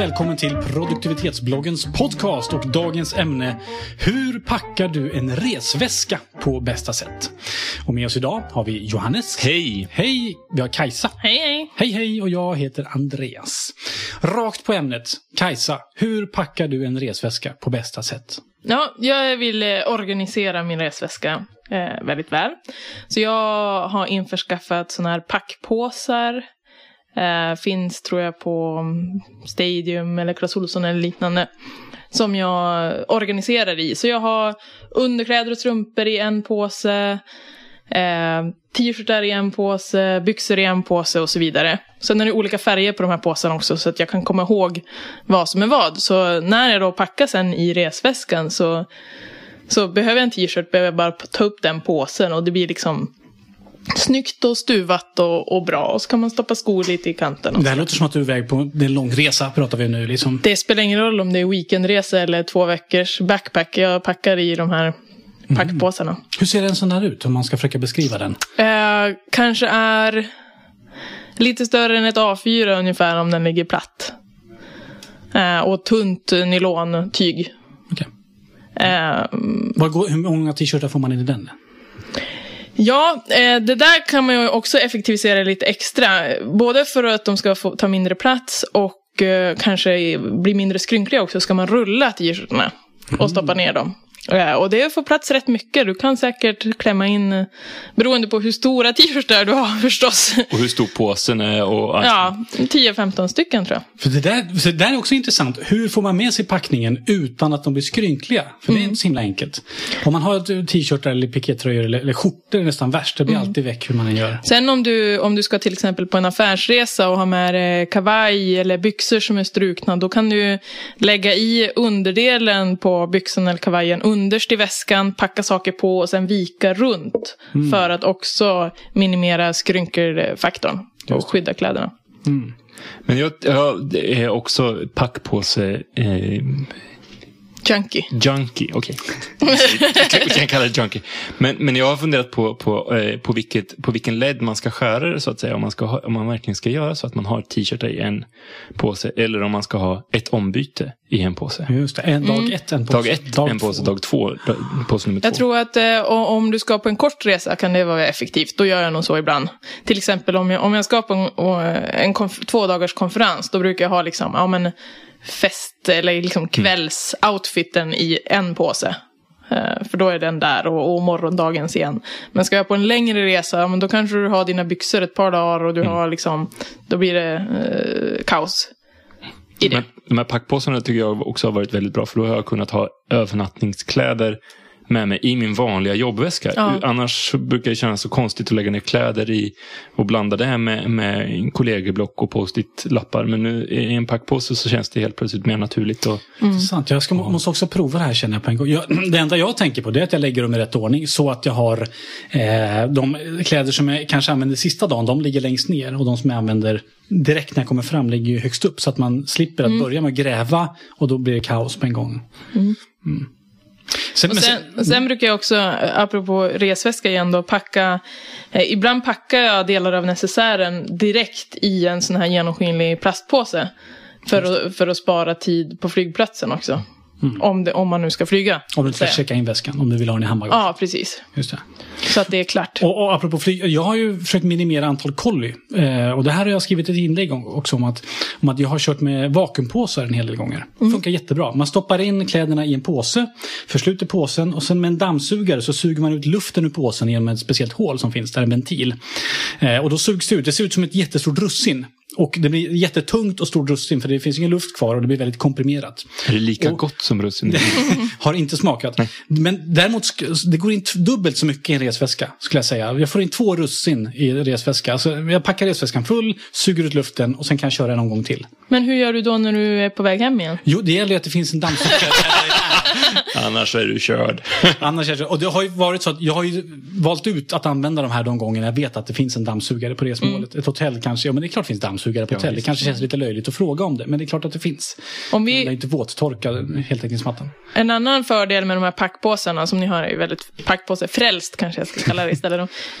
välkommen till produktivitetsbloggens podcast och dagens ämne Hur packar du en resväska på bästa sätt? Och med oss idag har vi Johannes. Hej! Hej! Vi har Kajsa. Hej, hej. Hej hej och jag heter Andreas. Rakt på ämnet. Kajsa, hur packar du en resväska på bästa sätt? Ja, jag vill eh, organisera min resväska eh, väldigt väl. Så jag har införskaffat sådana här packpåsar. Eh, finns tror jag på Stadium eller Clas Ohlson eller liknande. Som jag organiserar i. Så jag har underkläder och strumpor i en påse. Eh, T-shirtar i en påse, byxor i en påse och så vidare. Sen är det olika färger på de här påsarna också så att jag kan komma ihåg vad som är vad. Så när jag då packar sen i resväskan så, så behöver jag en t-shirt, behöver jag bara ta upp den påsen och det blir liksom snyggt och stuvat och, och bra. Och så kan man stoppa skor lite i kanten. Det här låter som att du är iväg på en lång resa pratar vi nu liksom. det spelar ingen roll om det är weekendresa eller två veckors backpack. Jag packar i de här packpåsarna. Hur ser en sån här ut om man ska försöka beskriva den? Eh, kanske är lite större än ett A4 ungefär om den ligger platt. Eh, och tunt nylontyg. Okej. Eh, Vad går, hur många t-shirtar får man in i den? Ja, eh, det där kan man ju också effektivisera lite extra. Både för att de ska få ta mindre plats och eh, kanske bli mindre skrynkliga också ska man rulla t-shirtarna och stoppa ner dem. Eh, Och det får plats rätt mycket. Du kan säkert klämma in, eh, beroende på hur stora t-shirtar du har förstås. Och hur stor påsen är och... Ja, 10-15 stycken tror jag. För det där, för det där är också intressant. Hur får man med sig packningen utan att de blir skrynkliga? För det är inte så himla enkelt. Om man har ett t-shirtar eller pikétröjor eller, eller skjortor är nästan värst. Det blir alltid väck hur man än gör. Sen om du, om du ska till exempel på en affärsresa och ha med dig kavaj eller byxor som är strukna, då kan du lägga i underdelen på byxan eller kavajen underst i väskan, packa saker på och sen vika runt. För att också minimera skrynkelfaktorn och skydda kläderna. Men jag, jag är också packpåse... Eh, Junkie. junkie, okej. Vi kan- Vi kan kalla det junkie. Men, men jag har funderat på, på, eh, på, vilket, på vilken led man ska skära det så att säga. Om man, ska ha, om man verkligen ska göra så att man har t-shirtar i en påse. Eller om man ska ha ett ombyte i en påse. Just det, en, dag ett en påse. Dag ett en påse, två. dag två dag- påse nummer Jag två. tror att eh, om du ska på en kort resa kan det vara effektivt. Då gör jag nog så ibland. Till exempel om jag, om jag ska på en, en konf- två dagars konferens. Då brukar jag ha liksom, ja men fest eller liksom kvällsoutfiten i en påse. Eh, För då är den där och, och morgondagens igen. Men ska jag på en längre resa, men då kanske du har dina byxor ett par dagar och du har liksom, då blir det eh, kaos. I det. Men de här packpåsarna tycker jag också har varit väldigt bra. För då har jag kunnat ha övernattningskläder med mig i min vanliga jobbväska. Ja. Annars brukar det kännas så konstigt att lägga ner kläder i och blanda det här med, med kollegieblock och post-it-lappar. Men nu i en packpåse så känns det helt plötsligt mer naturligt. Och, Intressant. Jag ska, måste också prova det här känner jag på en gång. Jag, det enda jag tänker på det är att jag lägger dem i rätt ordning så att jag har eh, de kläder som jag kanske använder sista dagen, de ligger längst ner och de som jag använder direkt när jag kommer fram ligger ju högst upp så att man slipper att börja med att gräva och då blir det kaos på en gång. Mm. Sen, Och sen, sen brukar jag också, apropå resväska igen då, packa... Eh, ibland packar jag delar av necessären direkt i en sån här genomskinlig plastpåse. För att, för att spara tid på flygplatsen också. Om, det, om man nu ska flyga. om du inte ska checka in väskan, om du vill ha den i handbagaget. Ja, precis. Just det. Så att det är klart. Och, och apropå flyg, jag har ju försökt minimera antal kolli. Eh, och det här har jag skrivit ett inlägg om, också om att, om att jag har kört med vakuumpåsar en hel del gånger. Mm. Funkar jättebra. Man stoppar in kläderna i en påse, försluter påsen och sen med en dammsugare så suger man ut luften ur påsen genom ett speciellt hål som finns där, en ventil. Eh, och då sugs det ut. Det ser ut som ett jättestort russin. Och det blir jättetungt och stort russin för det finns ingen luft kvar och det blir väldigt komprimerat. är det lika Och- gott som russin? Har inte smakat. Men däremot, det går in dubbelt så mycket i en resväska, skulle jag säga. Jag får in två russin i resväska. Alltså, jag packar resväskan full, suger ut luften och sen kan jag köra någon gång till. Men hur gör du då när du är på väg hem igen? Jo, det gäller ju att det finns en dammsugare. Annars är du körd. Annars är det, och det har ju varit så att jag har ju valt ut att använda de här de gångerna jag vet att det finns en dammsugare på resmålet. Ett hotell kanske, ja men det är klart det finns dammsugare på hotell. Det kanske känns lite löjligt att fråga om det, men det är klart att det finns. Om Det är vi, inte våttorka heltäckningsmattan. en annan fördel med de här packpåsarna som ni har är ju väldigt packpåse, frälst kanske jag ska kalla det istället.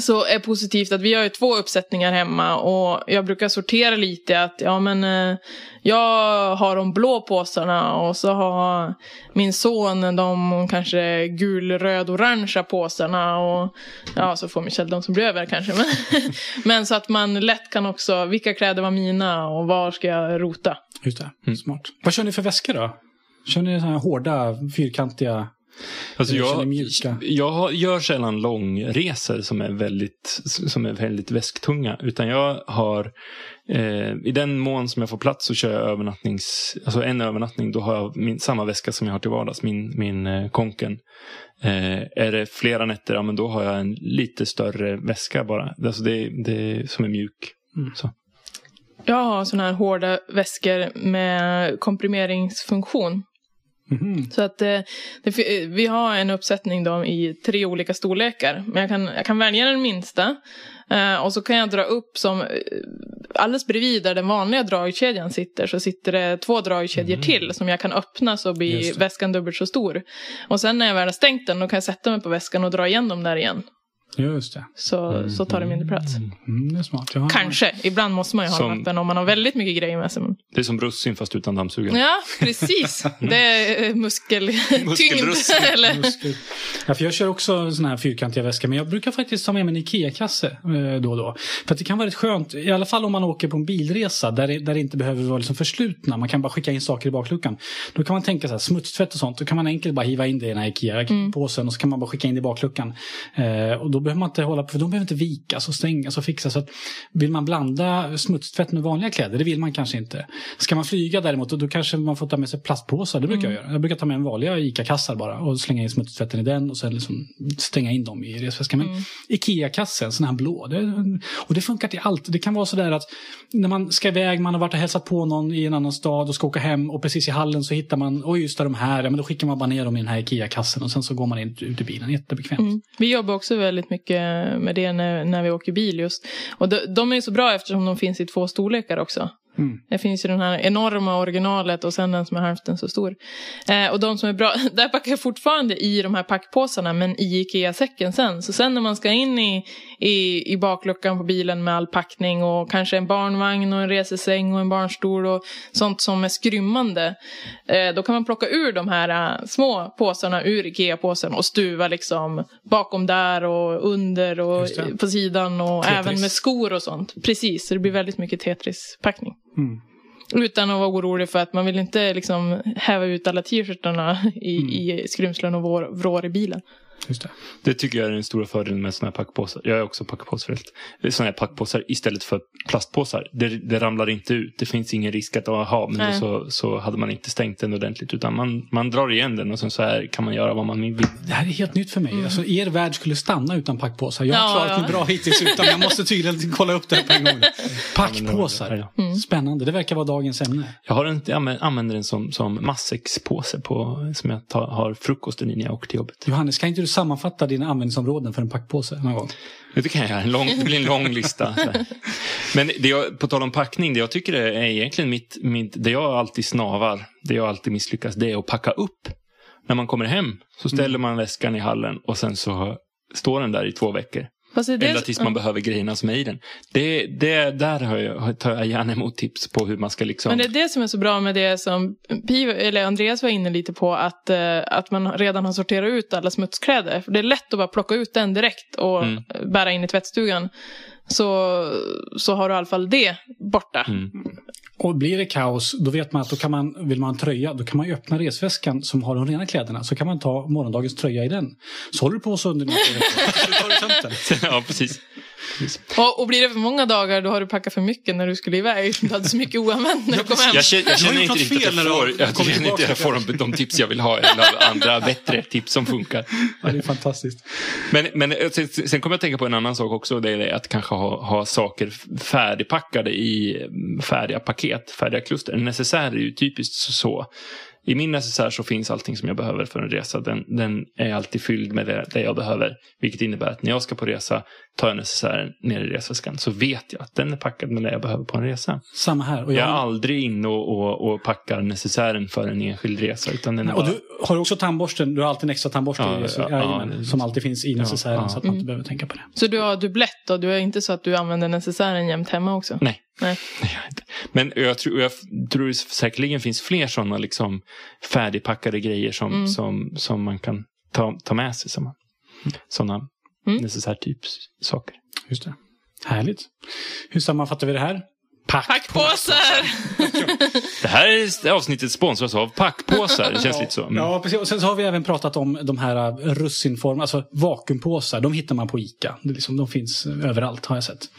Så är positivt att vi har ju två uppsättningar hemma och jag brukar sortera lite att ja men eh, jag har de blå påsarna och så har min son de kanske gul, röd, orangea påsarna och ja så får Michelle de som blir över kanske men, men så att man lätt kan också vilka kläder var mina och var ska jag rota. Just det, smart. Vad kör ni för väskor då? Kör ni sådana här hårda, fyrkantiga? Alltså jag, jag gör sällan långresor som är väldigt, som är väldigt väsktunga. Utan jag har, eh, i den mån som jag får plats så kör jag övernattnings, alltså en övernattning. Då har jag min, samma väska som jag har till vardags, min, min eh, Konken. Eh, är det flera nätter, ja men då har jag en lite större väska bara. Alltså det, det som är mjuk. Mm. Så. Jag har såna här hårda väskor med komprimeringsfunktion. Mhm. Så att eh, det, fi- vi har en uppsättning då i tre olika storlekar. Men jag kan, jag kan välja den minsta. Eh, och så kan jag dra upp som eh, alldeles bredvid där den vanliga dragkedjan sitter så sitter det två dragkedjor till som jag kan öppna så blir väskan dubbelt så stor. Och sen när jag väl har stängt den då kan jag sätta mig på väskan och dra igen dem där igen. Just det. Så, så tar det mindre plats. Mm, det är smart. Har- Kanske. Ibland måste man ju ha Som- den öppen om man har väldigt mycket grejer med sig. Men... Det är som russin fast utan dammsugare. Ja, precis. Det är eh, muskeltyngd. Muskelrussin. eller... Muskler. Ja, för jag kör också såna här fyrkantiga väskor, men jag brukar faktiskt ta med mig en IKEA-kasse eh, då och då. För att det kan vara rätt skönt, i alla fall om man åker på en bilresa där det, där det inte behöver vara liksom förslutna. Man kan bara skicka in saker i bakluckan. Då kan man tänka så här, smutstvätt och sånt, då kan man enkelt bara hiva in det i den här IKEA-påsen och så kan man bara skicka in det i bakluckan. Eh, och då behöver man inte hålla på, för de behöver inte vikas och stängas och fixas. Så att vill man blanda smutstvätt med vanliga kläder, det vill man kanske inte. Ska man flyga däremot, då, kanske man får ta med sig plastpåsar. Det brukar jag göra. Jag brukar ta med en vanliga ICA-kassar bara och slänga in smutstvätten i den och sen liksom stänga in dem i resväskan. Men IKEA-kassen, sån här blå, det, och det funkar till allt. Det kan vara sådär att när man ska iväg, man har varit och hälsat på någon i en annan stad och ska åka hem och precis i hallen så hittar man, oj just det, de här, ja, men då skickar man bara ner dem i den här IKEA-kassen och sen så går man in ut i bilen. Jättebekvämt. Mm. Vi jobbar också väldigt mycket med det när, när vi åker bil just. Och de, de är så bra eftersom de finns i två storlekar också. Mm. Det finns ju den här enorma originalet och sen den som är hälften så stor. Eh, och de som är bra, där packar jag fortfarande i de här packpåsarna men i IKEA-säcken sen. Så sen när man ska in i, i, i bakluckan på bilen med all packning och kanske en barnvagn och en resesäng och en barnstol och sånt som är skrymmande. Eh, då kan man plocka ur de här eh, små påsarna ur IKEA-påsen och stuva liksom bakom där och under och på sidan och Tetris. även med skor och sånt. Precis, så det blir väldigt mycket Tetris-packning. Mm. Utan att vara orolig för att man vill inte liksom häva ut alla t-shirtarna i, Mm. i skrymslen och vrår i bilen. Just det. Det tycker jag är den stora fördelen med sådana här packpåsar. Jag är också packpåsförälder. Sådana här packpåsar istället för plastpåsar. Det, det ramlar inte ut. Det finns ingen risk att aha, men Nej. så, så hade man inte stängt den ordentligt. Utan man, man drar igen den och sen så här kan man göra vad man vill. Det här är helt nytt för mig. Alltså, er värld skulle stanna utan packpåsar. Jag har Ja, klarat ja. mig bra hittills utan, jag måste tydligen kolla upp det här på en gång. Packpåsar. Ja. Spännande. Det verkar vara dagens ämne. Jag, har en, jag använder- använder den som, som matsäckspåse på, som jag tar, har frukosten i när jag åker till jobbet. Johannes, kan inte du sammanfatta dina användningsområden för en packpåse någon gång? Det kan jag göra. En lång, det blir en lång lista. Men det jag, på tal om packning, det jag tycker är egentligen mitt, mitt, det jag alltid snavar, det jag alltid misslyckas, det är att packa upp. När man kommer hem så ställer man väskan i hallen och sen så står den där i två veckor. Det är det, Eller tills man behöver grejerna som är i den. Det, det, där har jag, tar jag gärna emot tips på hur man ska liksom... Men det är det som är så bra med det som Piv, eller Andreas var inne lite på, att, eh, att man redan har sorterat ut alla smutskläder. För det är lätt att bara plocka ut den direkt och Mm. bära in i tvättstugan. Så, så har du i alla fall det borta. Mm. Och blir det kaos, då vet man att då kan man, vill man ha en tröja, då kan man öppna resväskan som har de rena kläderna. Så kan man ta morgondagens tröja i den. Så håller du på så under några ja, precis. Och, och blir det för många dagar då har du packat för mycket när du skulle iväg. Du hade så mycket oanvänt när du kom hem. Jag känner, jag känner inte riktigt att fel jag får, jag känner inte jag får de, de tips jag vill ha. Eller andra bättre tips som funkar. Ja, det är fantastiskt. Men, men eh, sen, sen kommer jag att tänka på en annan sak också. Det är att kanske ha, ha saker färdigpackade i mm, färdiga paket, färdiga kluster. En necessär är ju typiskt så. I min necessär så finns allting som jag behöver för en resa. Den, den är alltid fylld med det, det jag behöver. Vilket innebär att när jag ska på resa tar jag necessären ner i resväskan. Så vet jag att den är packad med det jag behöver på en resa. Samma här. Och Jag jag, är aldrig inne och, och, och packar necessären för en enskild resa. Utan den är och bara... du har också tandborsten. Du har alltid en extra tandborste Ja, i, så, ja, ja. som alltid finns i necessären ja. så att man inte behöver tänka på det. Så du har dubblett och du är inte så att du använder necessären jämt hemma också? Nej. Nej. Men jag tror, jag tror det säkerligen finns fler sådana liksom färdigpackade grejer som, Mm. som, som man kan ta, ta med sig. Som, sådana Mm. necessär typ saker. Just det. Härligt. Hur sammanfattar vi det här? Pack. Packpåsar! Det här är avsnittet sponsras av packpåsar. Det känns lite så. Mm. Ja, precis. Och sen så har vi även pratat om de här äh, russinform, alltså vakuumpåsar. De hittar man på ICA. Det liksom, de finns överallt har jag sett.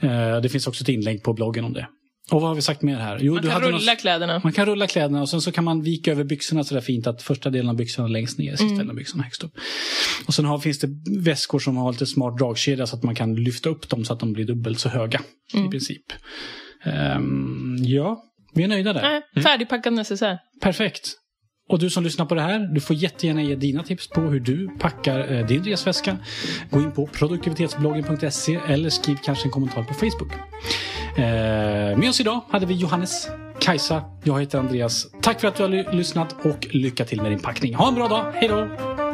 Eh, det finns också ett inlägg på bloggen om det. Och vad har vi sagt mer här? Jo, Man kan rulla någon- kläderna. Man kan rulla kläderna och sen så kan man vika över byxorna så där fint att första delen av byxorna längst ner, sista Mm. delen av byxorna högst upp. Och sen har, finns det väskor som har lite smart dragkedja så att man kan lyfta upp dem så att de blir dubbelt så höga Mm. i princip. Ehm, ja, vi är nöjda där. Nej, färdigpackad necessär. Perfekt. Och du som lyssnar på det här, du får jättegärna ge dina tips på hur du packar eh, din resväska. Gå in på produktivitetsbloggen.se eller skriv kanske en kommentar på Facebook. Eh, med oss idag hade vi Johannes, Kajsa, jag heter Andreas. Tack för att du har lyssnat och lycka till med din packning. Ha en bra dag, hej då!